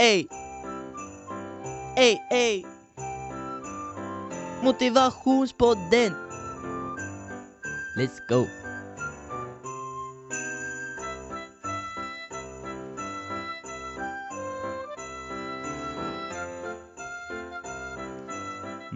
Ey! Ey, ey! Motivationspodden! Let's go!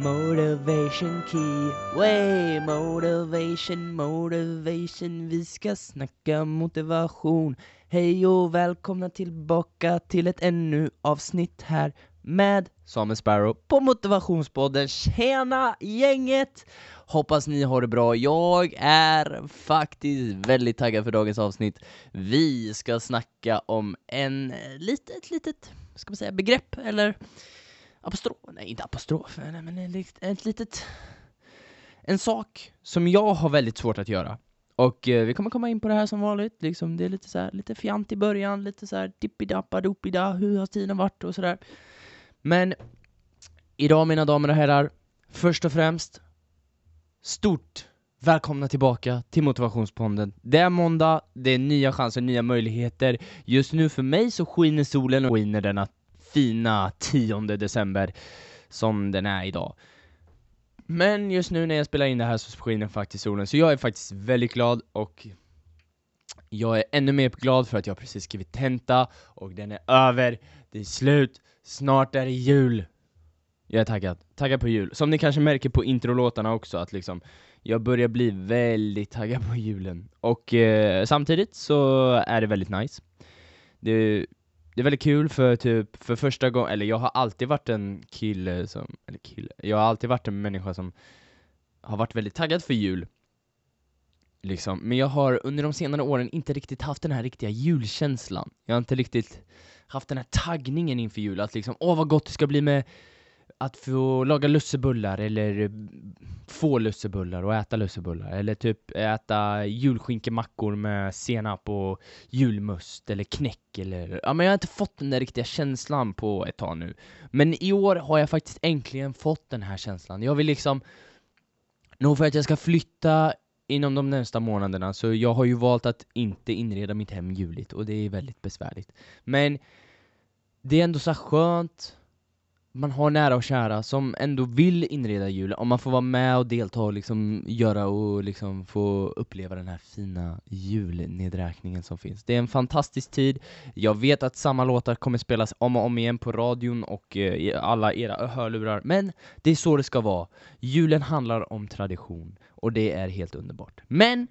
Motivation key, way motivation, motivation. Vi ska snacka motivation. Hej och välkomna tillbaka till ett ännu avsnitt här med Samuel Sparrow. på Motivationspodden. Tjena gänget! Hoppas ni har det bra, jag är faktiskt väldigt taggad för dagens avsnitt. Vi ska snacka om en litet, litet, ska man säga, begrepp eller apostrof, nej inte apostrof, nej, men ett, ett litet, en sak som jag har väldigt svårt att göra. Och eh, vi kommer komma in på det här som vanligt, liksom det är lite så här, lite fjant i början, lite så här dippidappa dopida, hur har tiden varit och sådär. Men idag mina damer och herrar, först och främst, stort Välkomna tillbaka till Motivationspodden. Det är måndag, det är nya chanser, nya möjligheter. Just nu för mig så skiner solen och skiner denna fina 10 december som den är idag. Men just nu när jag spelar in det här så skiner faktiskt solen, så jag är faktiskt väldigt glad och jag är ännu mer glad för att jag precis skrivit tenta och den är över, det är slut, snart är det jul. Jag är taggad, taggad på jul. Som ni kanske märker på introlåtarna också, att liksom jag börjar bli väldigt taggad på julen. Och eh, samtidigt så är det väldigt nice. Det, det är väldigt kul för typ, för första gången, eller jag har alltid varit en kille som, eller kille, jag har alltid varit en människa som har varit väldigt taggad för jul. Liksom. Men jag har under de senare åren inte riktigt haft den här riktiga julkänslan. Jag har inte riktigt haft den här taggningen inför jul, att liksom, åh vad gott det ska bli med att få laga lussebullar eller eh, få lussebullar och äta lussebullar eller typ äta julskinkemackor med senap och julmust eller knäck eller ja men jag har inte fått den där riktiga känslan på ett tag nu. Men i år har jag faktiskt äntligen fått den här känslan. Jag vill liksom nog för att jag ska flytta inom de närmsta månaderna så jag har ju valt att inte inreda mitt hem juligt och det är väldigt besvärligt. Men det är ändå så skönt man har nära och kära som ändå vill inreda julen om man får vara med och delta och liksom göra och liksom få uppleva den här fina julnedräkningen som finns. Det är en fantastisk tid, jag vet att samma låtar kommer spelas om och om igen på radion och eh, i alla era hörlurar, men det är så det ska vara. Julen handlar om tradition, och det är helt underbart. Men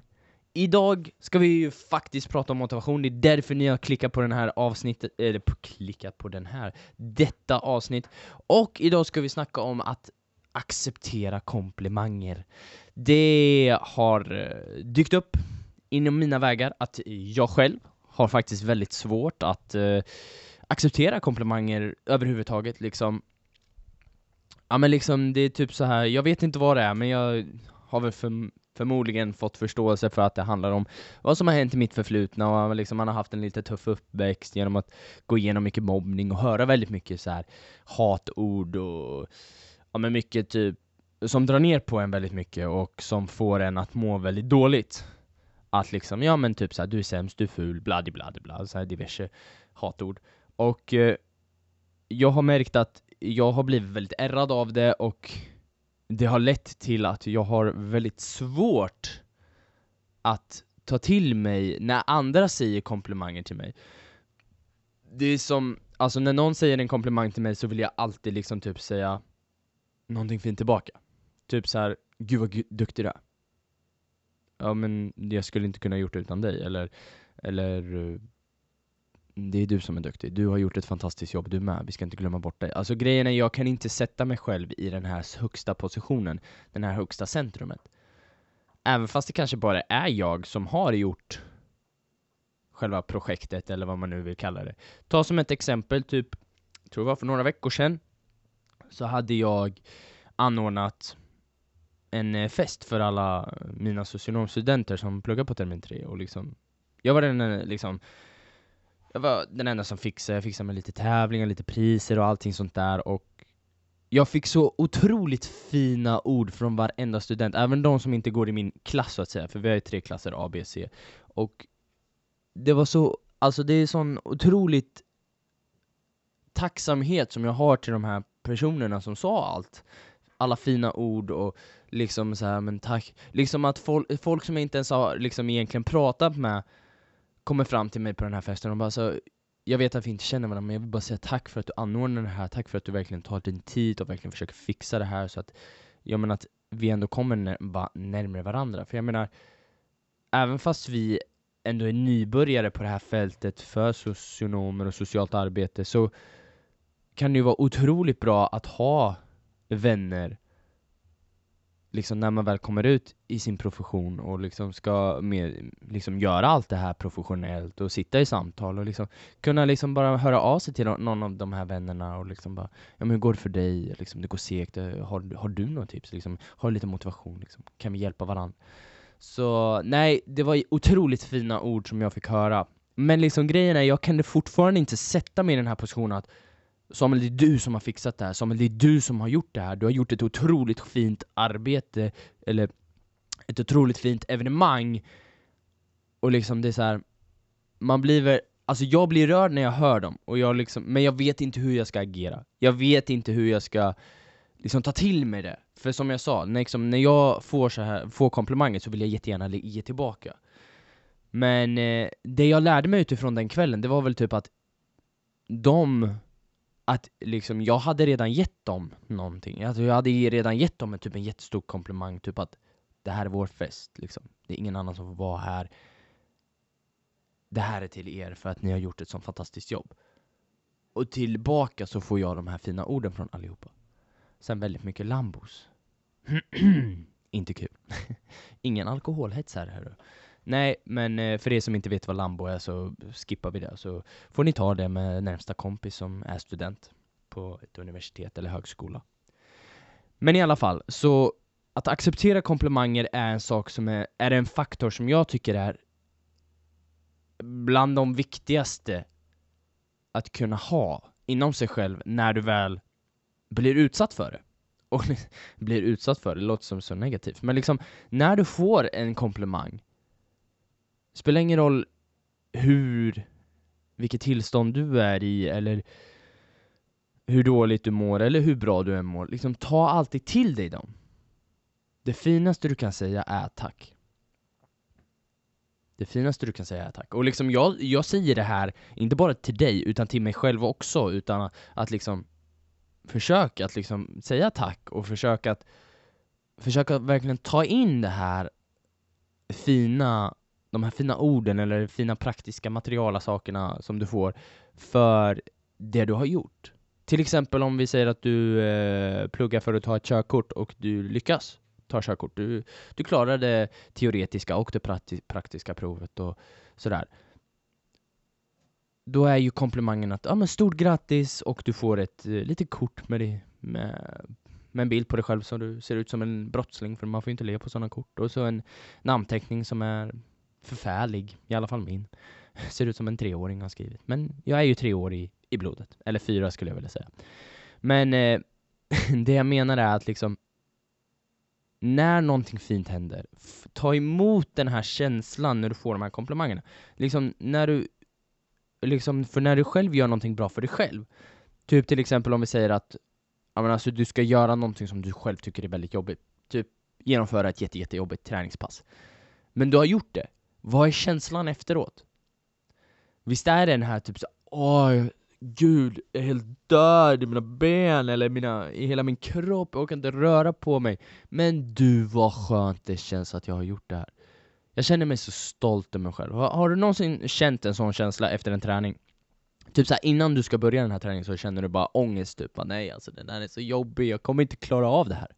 Idag ska vi ju faktiskt prata om motivation, det är därför ni har klickat på den här avsnittet, eller på, klickat på den här, detta avsnitt. Och idag ska vi snacka om att acceptera komplimanger. Det har eh, dykt upp inom mina vägar att jag själv har faktiskt väldigt svårt att uh, acceptera komplimanger överhuvudtaget liksom. Ja men liksom, det är typ så här. jag vet inte vad det är, men jag har väl för förmodligen fått förståelse för att det handlar om vad som har hänt i mitt förflutna och liksom man har haft en lite tuff uppväxt genom att gå igenom mycket mobbning och höra väldigt mycket så här hatord och ja men mycket typ som drar ner på en väldigt mycket och som får en att må väldigt dåligt. Att liksom, ja men typ såhär, du är sämst, du är ful, bladi bladi bla, så här diverse hatord. Och eh, jag har märkt att jag har blivit väldigt ärrad av det och det har lett till att jag har väldigt svårt att ta till mig när andra säger komplimanger till mig. Det är som, alltså när någon säger en komplimang till mig så vill jag alltid liksom typ säga någonting fint tillbaka. Typ så här, gud vad duktig du är. Ja men jag skulle inte kunna gjort det utan dig, eller, eller eh, det är du som är duktig, du har gjort ett fantastiskt jobb du med, vi ska inte glömma bort dig. Alltså grejen är, jag kan inte sätta mig själv i den här högsta positionen, den här högsta centrumet. Även fast det kanske bara är jag som har gjort själva projektet, eller vad man nu vill kalla det. Ta som ett exempel, typ, jag tror det var för några veckor sedan, så hade jag anordnat en eh, fest för alla mina socionomstudenter som pluggar på termin 3 och liksom, jag var den eh, liksom jag var den enda som fixade, jag fixade med lite tävlingar, lite priser och allting sånt där och jag fick så otroligt fina ord från varenda student, även de som inte går i min klass så att säga, för vi har ju tre klasser A, B, C. Och det var så, alltså det är sån otroligt tacksamhet som jag har till de här personerna som sa allt. Alla fina ord och liksom så här, men tack. Liksom att folk, folk som jag inte ens har liksom egentligen pratat med kommer fram till mig på den här festen och bara så jag vet att vi inte känner varandra, men jag vill bara säga tack för att du anordnar det här, tack för att du verkligen tar din tid och verkligen försöker fixa det här så att, jag menar att vi ändå kommer närmare varandra. För jag menar, även fast vi ändå är nybörjare på det här fältet för socionomer och socialt arbete så kan det ju vara otroligt bra att ha vänner liksom när man väl kommer ut i sin profession och liksom ska med, liksom göra allt det här professionellt och sitta i samtal och liksom kunna liksom bara höra av sig till någon av de här vännerna och liksom bara Ja men hur går det för dig? Liksom, det går segt, eh, har, har du några tips? Liksom, har du lite motivation? Liksom? Kan vi hjälpa varandra? Så nej, det var otroligt fina ord som jag fick höra Men liksom grejen är, jag kunde fortfarande inte sätta mig i den här positionen att Samuel, det är du som har fixat det här, Samuel, det är du som har gjort det här, du har gjort ett otroligt fint arbete, eller ett otroligt fint evenemang. Och liksom det är så här, man blir väl, alltså jag blir rörd när jag hör dem, och jag liksom, men jag vet inte hur jag ska agera. Jag vet inte hur jag ska liksom ta till mig det, för som jag sa, när, liksom, när jag får, så här, får komplimanger så vill jag jättegärna ge tillbaka. Men eh, det jag lärde mig utifrån den kvällen, det var väl typ att de att liksom, jag hade redan gett dem någonting. Alltså, jag hade redan gett dem en, typ en jättestor komplimang, typ att det här är vår fest, liksom. Det är ingen annan som får vara här. Det här är till er för att ni har gjort ett sånt fantastiskt jobb. Och tillbaka så får jag de här fina orden från allihopa. Sen väldigt mycket lambos. Inte kul. Ingen alkoholhets här hörru. Nej, men eh, för er som inte vet vad Lambo är så skippar vi det. Så får ni ta det med närmsta kompis som är student på ett universitet eller högskola. Men i alla fall, så att acceptera komplimanger är en sak som är, är en faktor som jag tycker är bland de viktigaste att kunna ha inom sig själv när du väl blir utsatt för det. Och blir utsatt för det, det låter som så negativt, men liksom när du får en komplimang spelar ingen roll hur, vilket tillstånd du är i eller hur dåligt du mår eller hur bra du än mår, liksom ta alltid till dig dem. Det finaste du kan säga är tack. Det finaste du kan säga är tack. Och liksom jag, jag säger det här, inte bara till dig, utan till mig själv också, utan att, att liksom försöka att liksom säga tack och försöka att försöka verkligen ta in det här fina de här fina orden eller fina praktiska materiala sakerna som du får för det du har gjort. Till exempel om vi säger att du eh, pluggar för att ta ett körkort och du lyckas ta körkort. Du, du klarar det teoretiska och det prakti praktiska provet och sådär. Då är ju komplimangen att ja, men stort grattis och du får ett eh, litet kort med, det, med, med en bild på dig själv som du ser ut som en brottsling för man får inte le på sådana kort. Och så en namnteckning som är förfärlig, i alla fall min. Ser ut som en treåring har skrivit. Men jag är ju tre år i, i blodet. Eller fyra skulle jag vilja säga. Men eh, det jag menar är att liksom när någonting fint händer, ta emot den här känslan när du får de här komplimangerna. Liksom när du, liksom, för när du själv gör någonting bra för dig själv, typ till exempel om vi säger att menar, alltså, du ska göra någonting som du själv tycker är väldigt jobbigt, typ genomföra ett jätte, jättejobbigt träningspass. Men du har gjort det, vad är känslan efteråt? Visst är det den här typ så åh, gud, jag är helt död i mina ben eller mina, i hela min kropp, jag orkar inte röra på mig. Men du, vad skönt det känns att jag har gjort det här. Jag känner mig så stolt över mig själv. Har, har du någonsin känt en sån känsla efter en träning? Typ såhär, innan du ska börja den här träningen så känner du bara ångest, typ nej alltså den där är så jobbig, jag kommer inte klara av det här.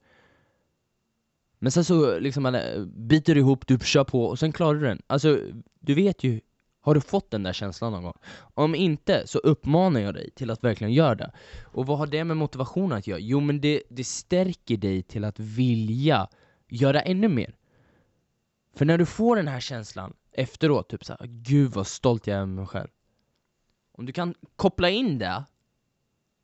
Men sen så liksom man eh, biter ihop, du kör på och sen klarar du den. Alltså, du vet ju, har du fått den där känslan någon gång? Om inte, så uppmanar jag dig till att verkligen göra det. Och vad har det med motivation att göra? Jo men det, det stärker dig till att vilja göra ännu mer. För när du får den här känslan efteråt, typ såhär, gud vad stolt jag är med mig själv. Om du kan koppla in det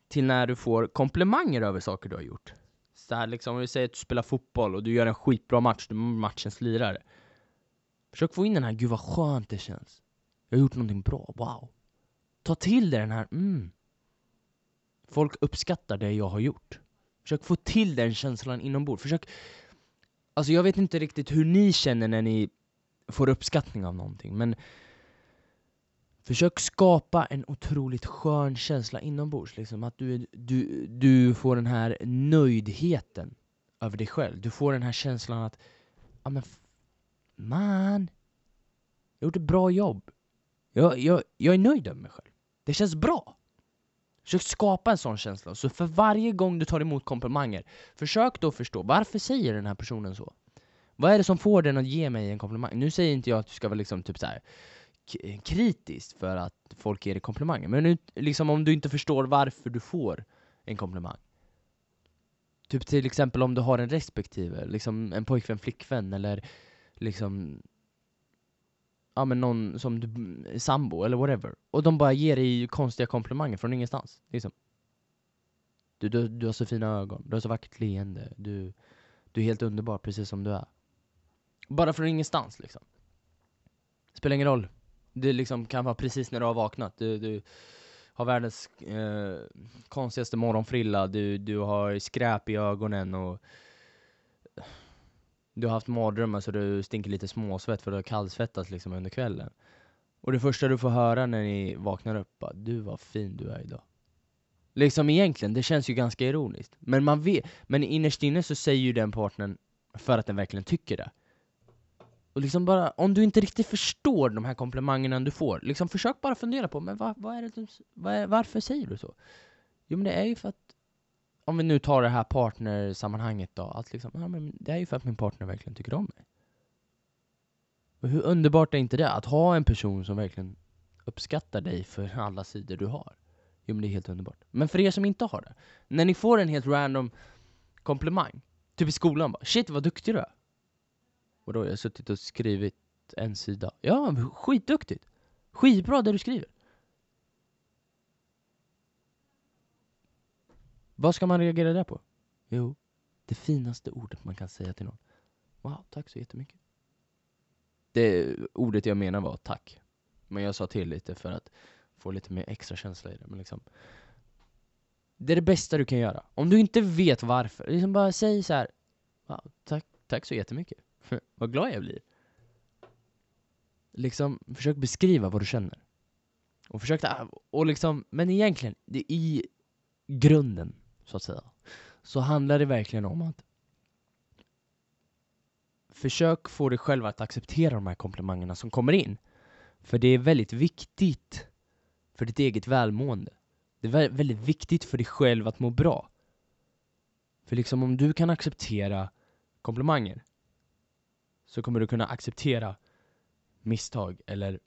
till när du får komplimanger över saker du har gjort så här liksom, om vi säger att du spelar fotboll och du gör en skitbra match, du är matchens lirare. Försök få in den här, gud vad skönt det känns. Jag har gjort någonting bra, wow. Ta till dig den här, mm. folk uppskattar det jag har gjort. Försök få till den känslan inombords. Försök... Alltså jag vet inte riktigt hur ni känner när ni får uppskattning av någonting, men Försök skapa en otroligt skön känsla inombords, liksom att du, du, du får den här nöjdheten över dig själv. Du får den här känslan att, ja men man, jag har gjort ett bra jobb. Jag, jag, jag är nöjd med mig själv. Det känns bra. Försök skapa en sån känsla, så för varje gång du tar emot komplimanger, försök då förstå, varför säger den här personen så? Vad är det som får den att ge mig en komplimang? Nu säger inte jag att du ska vara liksom typ så här Eh, kritiskt för att folk ger dig komplimanger, men nu, liksom om du inte förstår varför du får en komplimang. Typ till exempel om du har en respektive, liksom en pojkvän, flickvän eller liksom ja men någon som du, sambo eller whatever. Och de bara ger dig konstiga komplimanger från ingenstans. Liksom. Du, du, du har så fina ögon, du har så vackert leende, du, du är helt underbar precis som du är. Bara från ingenstans liksom. Spelar ingen roll. Det liksom kan vara precis när du har vaknat. Du, du har världens eh, konstigaste morgonfrilla, du, du har skräp i ögonen och du har haft mardrömmar så du stinker lite småsvett för du har kallsvettats liksom under kvällen. Och det första du får höra när ni vaknar upp bara, du vad fin du är idag. Liksom egentligen, det känns ju ganska ironiskt. Men man vet, men innerst inne så säger ju den partnern för att den verkligen tycker det. Och liksom bara, om du inte riktigt förstår de här komplimangerna du får, liksom försök bara fundera på, men vad, vad är det, vad är, varför säger du så? Jo men det är ju för att om vi nu tar det här partnersammanhanget då, att liksom, ja, men det är ju för att min partner verkligen tycker om mig. Och hur underbart är inte det? Att ha en person som verkligen uppskattar dig för alla sidor du har. Jo men det är helt underbart. Men för er som inte har det, när ni får en helt random komplimang, typ i skolan bara 'Shit vad duktig du är' Och då har jag suttit och skrivit en sida. Ja, skitduktigt! Skitbra det du skriver! Vad ska man reagera där på? Jo, det finaste ordet man kan säga till någon. Wow, tack så jättemycket. Det ordet jag menar var tack. Men jag sa till lite för att få lite mer extra känsla i det. Men liksom, det är det bästa du kan göra. Om du inte vet varför, liksom bara säg så här. Wow, tack, tack så jättemycket. För vad glad jag blir. Liksom, försök beskriva vad du känner. Och försök, och liksom, men egentligen, det i grunden så att säga, så handlar det verkligen om att försök få dig själv att acceptera de här komplimangerna som kommer in. För det är väldigt viktigt för ditt eget välmående. Det är väldigt viktigt för dig själv att må bra. För liksom om du kan acceptera komplimanger så kommer du kunna acceptera misstag eller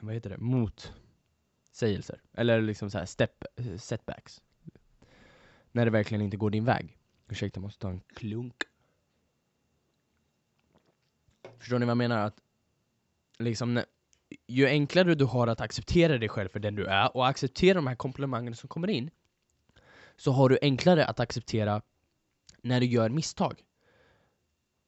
vad heter det, Motsägelser. Eller liksom så här step, setbacks. När det verkligen inte går din väg. Ursäkta, jag måste ta en klunk. Förstår ni vad jag menar? Att liksom, ju enklare du har att acceptera dig själv för den du är och acceptera de här komplimangerna som kommer in, så har du enklare att acceptera när du gör misstag.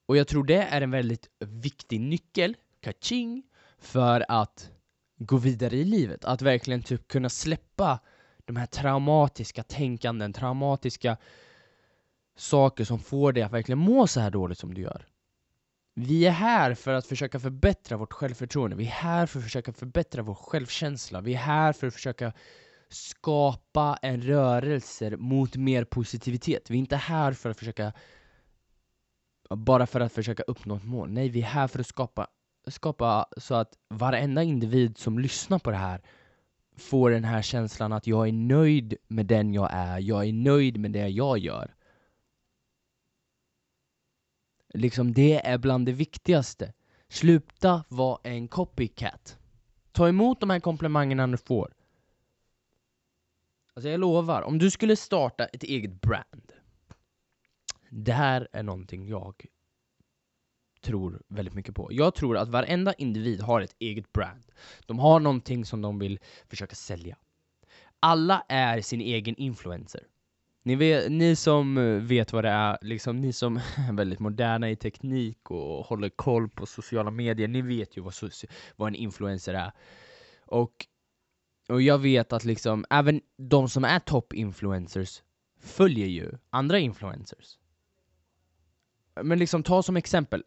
Och jag tror det är en väldigt viktig nyckel, kaching, för att gå vidare i livet. Att verkligen typ kunna släppa de här traumatiska tänkanden, traumatiska saker som får dig att verkligen må så här dåligt som du gör. Vi är här för att försöka förbättra vårt självförtroende, vi är här för att försöka förbättra vår självkänsla, vi är här för att försöka skapa en rörelse mot mer positivitet. Vi är inte här för att försöka bara för att försöka uppnå ett mål. Nej, vi är här för att skapa skapa så att varenda individ som lyssnar på det här får den här känslan att jag är nöjd med den jag är, jag är nöjd med det jag gör. Liksom det är bland det viktigaste. Sluta vara en copycat. Ta emot de här komplimangerna du får. Alltså jag lovar, om du skulle starta ett eget brand. Det här är någonting jag tror väldigt mycket på. Jag tror att varenda individ har ett eget brand. De har någonting som de vill försöka sälja. Alla är sin egen influencer. Ni, vet, ni som vet vad det är, liksom ni som är väldigt moderna i teknik och håller koll på sociala medier, ni vet ju vad, vad en influencer är. Och Och jag vet att liksom, även de som är top influencers följer ju andra influencers. Men liksom ta som exempel,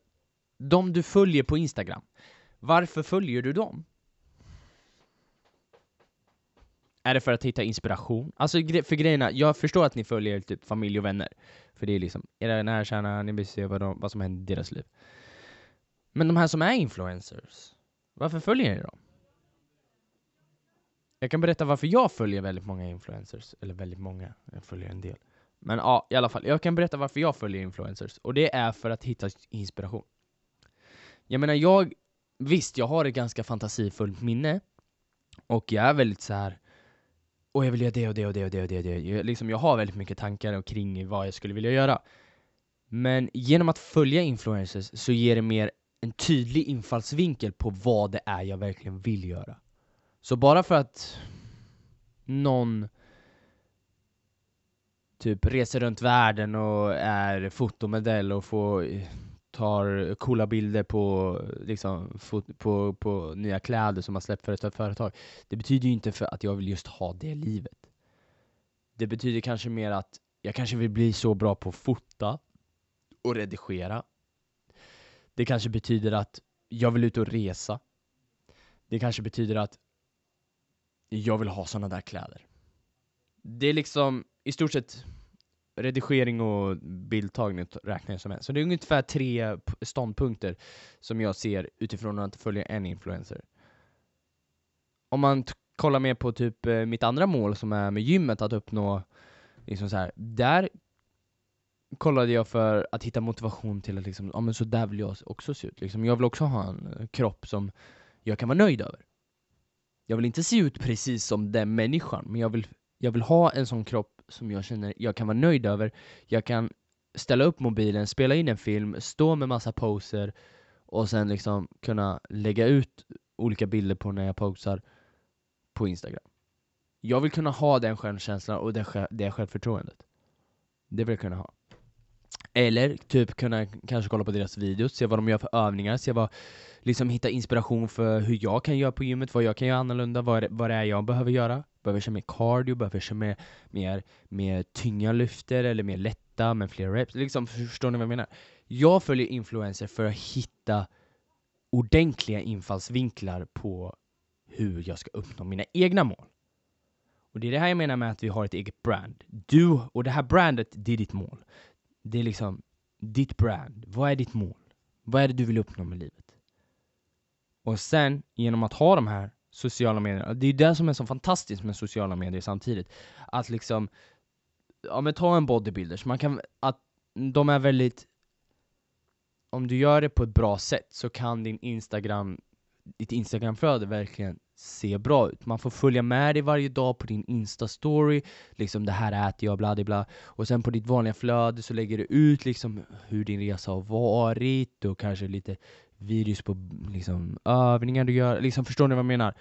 de du följer på Instagram, varför följer du dem? Är det för att hitta inspiration? Alltså för grejerna, jag förstår att ni följer typ familj och vänner, för det är liksom era nära kärna, ni vill se vad, de, vad som händer i deras liv. Men de här som är influencers, varför följer ni dem? Jag kan berätta varför jag följer väldigt många influencers, eller väldigt många, jag följer en del. Men ja, i alla fall, jag kan berätta varför jag följer influencers, och det är för att hitta inspiration. Jag menar, jag, visst, jag har ett ganska fantasifullt minne, och jag är väldigt så här och jag vill göra det och det och det och det och det, och det. Jag, liksom, jag har väldigt mycket tankar kring vad jag skulle vilja göra. Men genom att följa influencers så ger det mer en tydlig infallsvinkel på vad det är jag verkligen vill göra. Så bara för att någon typ reser runt världen och är fotomodell och får tar coola bilder på, liksom, på, på nya kläder som har släppt för ett företag. Det betyder ju inte för att jag vill just ha det livet. Det betyder kanske mer att jag kanske vill bli så bra på att fota och redigera. Det kanske betyder att jag vill ut och resa. Det kanske betyder att jag vill ha sådana där kläder. Det är liksom i stort sett redigering och bildtagning räknar jag som en. Så det är ungefär tre ståndpunkter som jag ser utifrån att följa en influencer. Om man kollar mer på typ eh, mitt andra mål som är med gymmet, att uppnå liksom så här, där kollade jag för att hitta motivation till att liksom, ja men så där vill jag också se ut. Liksom, jag vill också ha en eh, kropp som jag kan vara nöjd över. Jag vill inte se ut precis som den människan, men jag vill, jag vill ha en sån kropp som jag känner jag kan vara nöjd över. Jag kan ställa upp mobilen, spela in en film, stå med massa poser och sen liksom kunna lägga ut olika bilder på när jag posar på Instagram. Jag vill kunna ha den självkänslan och det, det självförtroendet. Det vill jag kunna ha. Eller typ kunna kanske kolla på deras videos, se vad de gör för övningar, se vad, liksom hitta inspiration för hur jag kan göra på gymmet, vad jag kan göra annorlunda, vad det, vad det är jag behöver göra. Behöver jag köra mer cardio, behöver jag köra mer, mer, mer tynga lyfter eller mer lätta med fler reps. Liksom, förstår ni vad jag menar? Jag följer influencer för att hitta ordentliga infallsvinklar på hur jag ska uppnå mina egna mål. Och det är det här jag menar med att vi har ett eget brand. Du, och det här brandet, det är ditt mål. Det är liksom ditt brand. Vad är ditt mål? Vad är det du vill uppnå med livet? Och sen, genom att ha de här sociala medierna, Det är ju det som är så fantastiskt med sociala medier samtidigt. Att liksom, ja men ta en bodybuilder, man kan, att de är väldigt, om du gör det på ett bra sätt så kan din Instagram, ditt Instagramflöde verkligen se bra ut. Man får följa med dig varje dag på din Insta-story, liksom det här äter jag, bla bla Och sen på ditt vanliga flöde så lägger du ut liksom hur din resa har varit och kanske lite videos på liksom, övningar du gör, liksom förstår ni vad jag menar?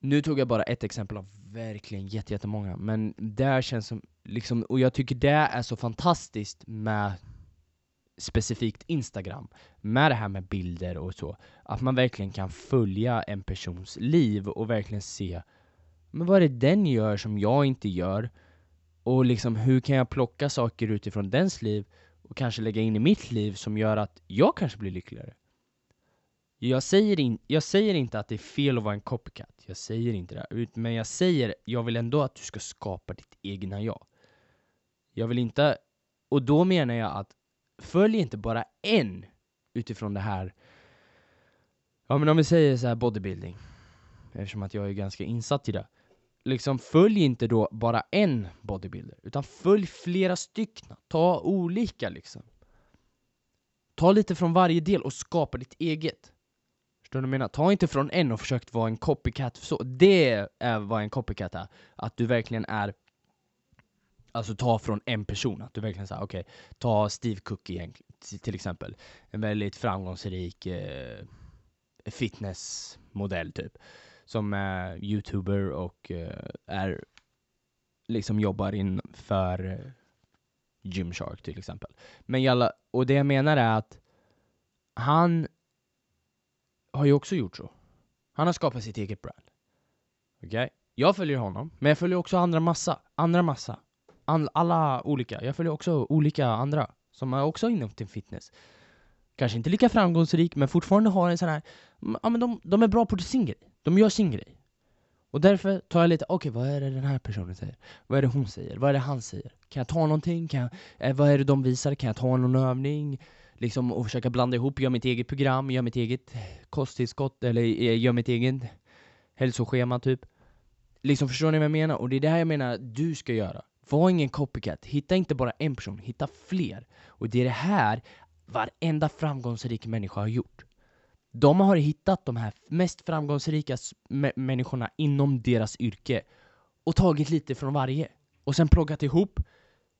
Nu tog jag bara ett exempel av verkligen jättemånga, men det känns som, liksom, och jag tycker det är så fantastiskt med specifikt Instagram, med det här med bilder och så, att man verkligen kan följa en persons liv och verkligen se men vad är det den gör som jag inte gör? Och liksom hur kan jag plocka saker utifrån dens liv och kanske lägga in i mitt liv som gör att jag kanske blir lyckligare? Jag säger, in, jag säger inte att det är fel att vara en copycat, jag säger inte det. Men jag säger, jag vill ändå att du ska skapa ditt egna jag. Jag vill inte, och då menar jag att följ inte bara en utifrån det här. Ja men om vi säger så här bodybuilding, eftersom att jag är ganska insatt i det. Liksom följ inte då bara en bodybuilder, utan följ flera stycken. Ta olika liksom. Ta lite från varje del och skapa ditt eget. Förstår du vad jag menar? Ta inte från en och försök vara en copycat, så det är vad en copycat är. Att du verkligen är Alltså ta från en person, att du verkligen säger okej, okay, ta Steve Cook igen till exempel. En väldigt framgångsrik eh, fitnessmodell typ. Som är youtuber och eh, är liksom jobbar in för eh, Gymshark till exempel. Men jalla, och det jag menar är att han har ju också gjort så. Han har skapat sitt eget brand. Okej? Jag följer honom, men jag följer också andra massa, andra massa. Alla olika. Jag följer också olika andra som är också inom till fitness. Kanske inte lika framgångsrik, men fortfarande har en sån här... Ja, men de, de är bra på sin grej. De gör sin grej. Och därför tar jag lite, okej okay, vad är det den här personen säger? Vad är det hon säger? Vad är det han säger? Kan jag ta någonting? Kan jag, eh, vad är det de visar? Kan jag ta någon övning? Liksom och försöka blanda ihop, göra mitt eget program, göra mitt eget eh, kosttillskott, eller eh, göra mitt eget hälsoschema typ. Liksom förstår ni vad jag menar? Och det är det här jag menar att du ska göra. Var ingen copycat, hitta inte bara en person, hitta fler. Och det är det här varenda framgångsrik människa har gjort. De har hittat de här mest framgångsrika människorna inom deras yrke och tagit lite från varje. Och sen plockat ihop,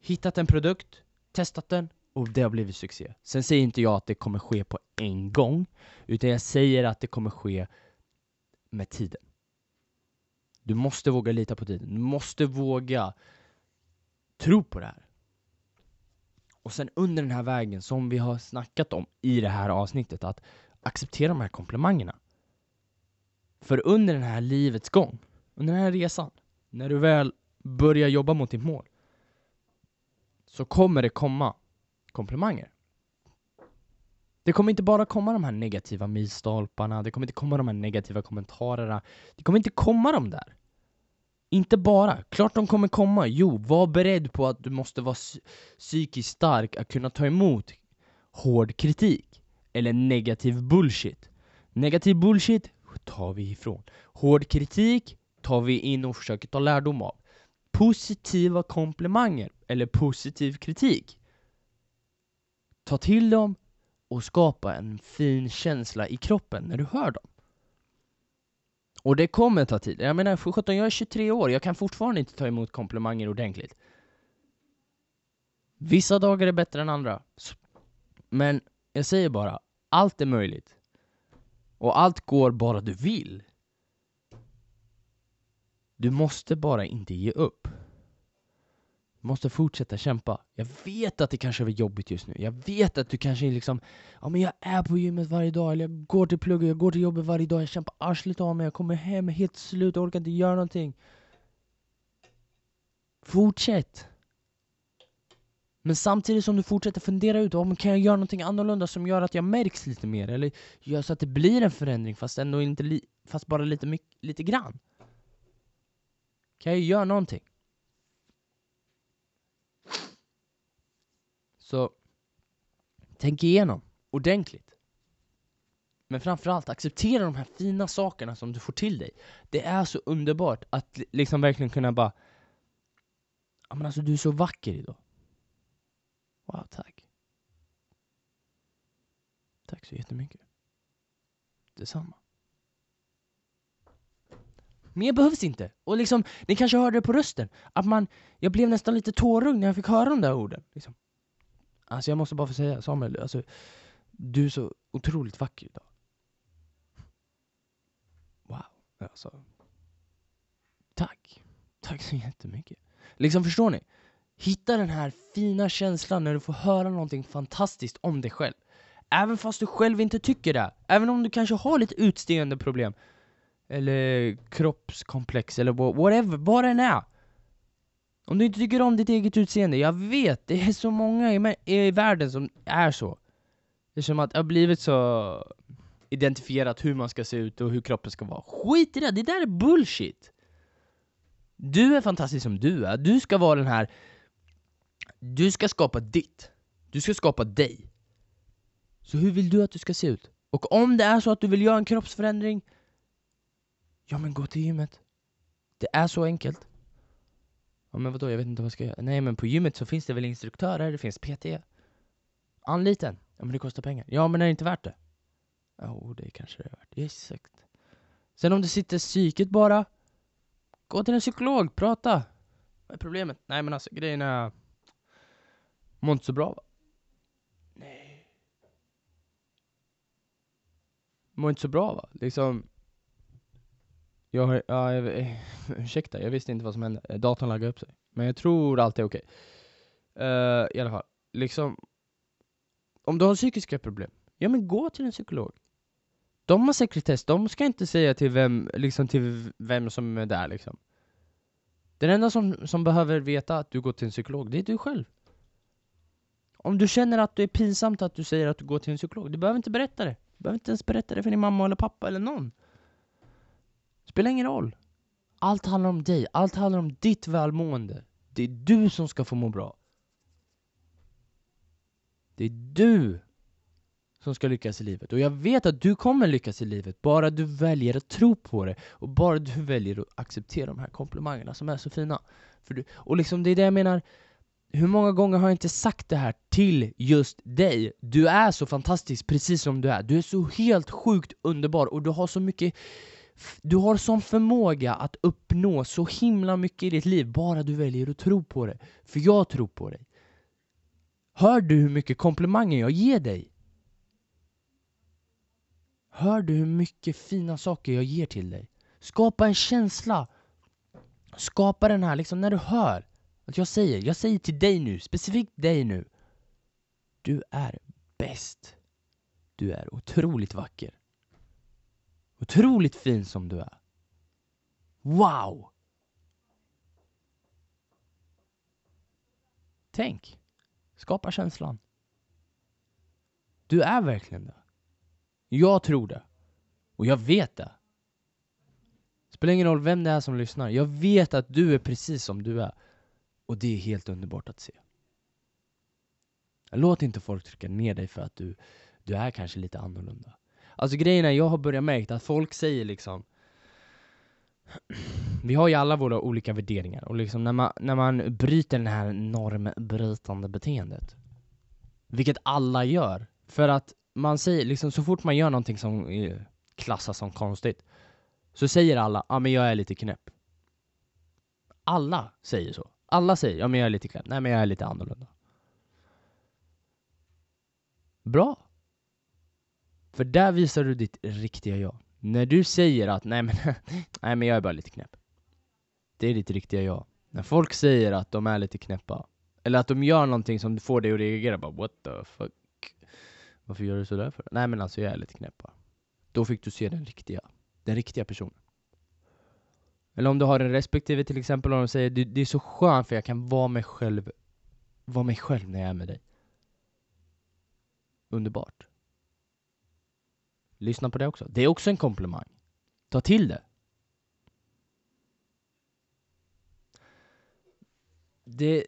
hittat en produkt, testat den och det har blivit succé. Sen säger inte jag att det kommer ske på en gång, utan jag säger att det kommer ske med tiden. Du måste våga lita på tiden. Du måste våga tro på det här. Och sen under den här vägen, som vi har snackat om i det här avsnittet, att acceptera de här komplimangerna. För under den här livets gång, under den här resan, när du väl börjar jobba mot ditt mål, så kommer det komma komplimanger. Det kommer inte bara komma de här negativa milstolparna, det kommer inte komma de här negativa kommentarerna. Det kommer inte komma de där. Inte bara. Klart de kommer komma. Jo, var beredd på att du måste vara psykiskt stark att kunna ta emot hård kritik. Eller negativ bullshit. Negativ bullshit tar vi ifrån. Hård kritik tar vi in och försöker ta lärdom av. Positiva komplimanger, eller positiv kritik. Ta till dem och skapa en fin känsla i kroppen när du hör dem. Och det kommer ta tid. Jag menar, för 17, jag är 23 år, jag kan fortfarande inte ta emot komplimanger ordentligt. Vissa dagar är bättre än andra. Men jag säger bara, allt är möjligt. Och allt går bara du vill. Du måste bara inte ge upp. Måste fortsätta kämpa. Jag vet att det kanske är jobbigt just nu. Jag vet att du kanske liksom, ja men jag är på gymmet varje dag, eller jag går till plugget, jag går till jobbet varje dag, jag kämpar arslet av mig, jag kommer hem helt slut, jag orkar inte göra någonting. Fortsätt! Men samtidigt som du fortsätter fundera ut, om kan jag göra någonting annorlunda som gör att jag märks lite mer? Eller gör så att det blir en förändring fast ändå inte, fast bara lite, mycket, lite grann? Kan jag göra någonting? Så tänk igenom ordentligt. Men framförallt acceptera de här fina sakerna som du får till dig. Det är så underbart att liksom verkligen kunna bara Ja men alltså du är så vacker idag. Wow, tack. Tack så jättemycket. Detsamma. Mer behövs inte. Och liksom, ni kanske hörde det på rösten, att man, jag blev nästan lite tårögd när jag fick höra de där orden. Liksom. Alltså jag måste bara få säga, Samuel, alltså, du är så otroligt vacker idag. Wow. Alltså. Tack. Tack så jättemycket. Liksom förstår ni? Hitta den här fina känslan när du får höra någonting fantastiskt om dig själv. Även fast du själv inte tycker det. Även om du kanske har lite utstående problem. Eller kroppskomplex, eller whatever, vad det än är. Om du inte tycker om ditt eget utseende, jag vet, det är så många i, i världen som är så. Det är som att det har blivit så identifierat hur man ska se ut och hur kroppen ska vara. Skit i det, det där är bullshit! Du är fantastisk som du är, du ska vara den här... Du ska skapa ditt. Du ska skapa dig. Så hur vill du att du ska se ut? Och om det är så att du vill göra en kroppsförändring, ja men gå till gymmet. Det är så enkelt. Ja men vadå, jag vet inte vad jag ska göra. Nej men på gymmet så finns det väl instruktörer, det finns PT. Anliten? Ja men det kostar pengar. Ja men är det inte värt det? Jo, oh, det kanske det är värt. Exakt. Sen om det sitter psyket bara, gå till en psykolog, prata. Vad är problemet? Nej men alltså grejen är, mår inte så bra va? Nej. Mår inte så bra va? Liksom, jag har, ja, jag, eh, ursäkta, jag visste inte vad som hände. Eh, Datorn laggade upp sig. Men jag tror allt är okej. Uh, I alla fall, liksom. Om du har psykiska problem, ja men gå till en psykolog. De har sekretess, de ska inte säga till vem, liksom till vem som är där liksom. Den enda som, som behöver veta att du går till en psykolog, det är du själv. Om du känner att det är pinsamt att du säger att du går till en psykolog, du behöver inte berätta det. Du behöver inte ens berätta det för din mamma eller pappa eller någon. Spelar ingen roll. Allt handlar om dig, allt handlar om ditt välmående. Det är du som ska få må bra. Det är du som ska lyckas i livet. Och jag vet att du kommer lyckas i livet, bara du väljer att tro på det. Och bara du väljer att acceptera de här komplimangerna som är så fina. För du, och liksom det är det jag menar, hur många gånger har jag inte sagt det här till just dig? Du är så fantastisk precis som du är. Du är så helt sjukt underbar och du har så mycket du har sån förmåga att uppnå så himla mycket i ditt liv, bara du väljer att tro på det. För jag tror på dig. Hör du hur mycket komplimanger jag ger dig? Hör du hur mycket fina saker jag ger till dig? Skapa en känsla. Skapa den här, liksom när du hör att jag säger, jag säger till dig nu, specifikt dig nu. Du är bäst. Du är otroligt vacker. Otroligt fin som du är. Wow! Tänk. Skapa känslan. Du är verkligen det. Jag tror det. Och jag vet det. Spelar ingen roll vem det är som lyssnar. Jag vet att du är precis som du är. Och det är helt underbart att se. Låt inte folk trycka ner dig för att du, du är kanske lite annorlunda. Alltså grejen är, jag har börjat märka att folk säger liksom vi har ju alla våra olika värderingar och liksom när man, när man bryter det här normbrytande beteendet Vilket alla gör, för att man säger liksom så fort man gör någonting som eh, klassas som konstigt Så säger alla, ja ah, men jag är lite knäpp. Alla säger så, alla säger, ja men jag är lite knäpp, nej men jag är lite annorlunda. Bra! För där visar du ditt riktiga jag. När du säger att nej men, nej men jag är bara lite knäpp. Det är ditt riktiga jag. När folk säger att de är lite knäppa, eller att de gör någonting som får dig att reagera bara what the fuck. Varför gör du sådär för? Nej men alltså jag är lite knäppa. Då fick du se den riktiga, den riktiga personen. Eller om du har en respektive till exempel och de säger det, det är så skönt för jag kan vara mig själv, vara mig själv när jag är med dig. Underbart. Lyssna på det också. Det är också en komplimang. Ta till det. Det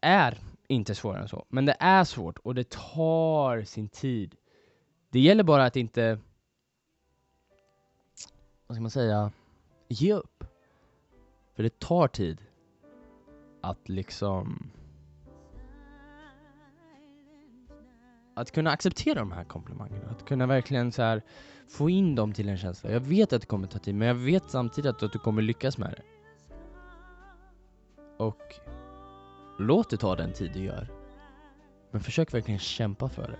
är inte svårare än så, men det är svårt och det tar sin tid. Det gäller bara att inte, vad ska man säga, ge upp. För det tar tid att liksom att kunna acceptera de här komplimangerna, att kunna verkligen så här få in dem till en känsla. Jag vet att det kommer ta tid, men jag vet samtidigt att du kommer lyckas med det. Och låt det ta den tid det gör. Men försök verkligen kämpa för det.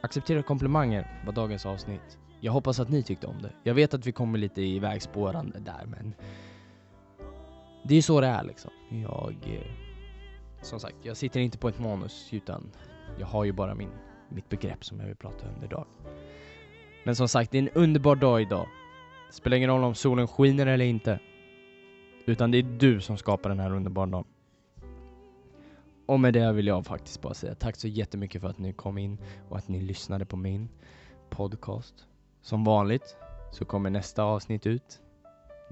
Acceptera komplimanger var dagens avsnitt. Jag hoppas att ni tyckte om det. Jag vet att vi kommer lite ivägspårande där, men det är så det är liksom. Jag, eh, som sagt, jag sitter inte på ett manus utan jag har ju bara min, mitt begrepp som jag vill prata om idag. Men som sagt, det är en underbar dag idag. Det spelar ingen roll om solen skiner eller inte. Utan det är du som skapar den här underbara dagen. Och med det vill jag faktiskt bara säga tack så jättemycket för att ni kom in och att ni lyssnade på min podcast. Som vanligt så kommer nästa avsnitt ut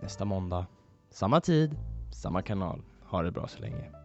nästa måndag. Samma tid, samma kanal. Ha det bra så länge.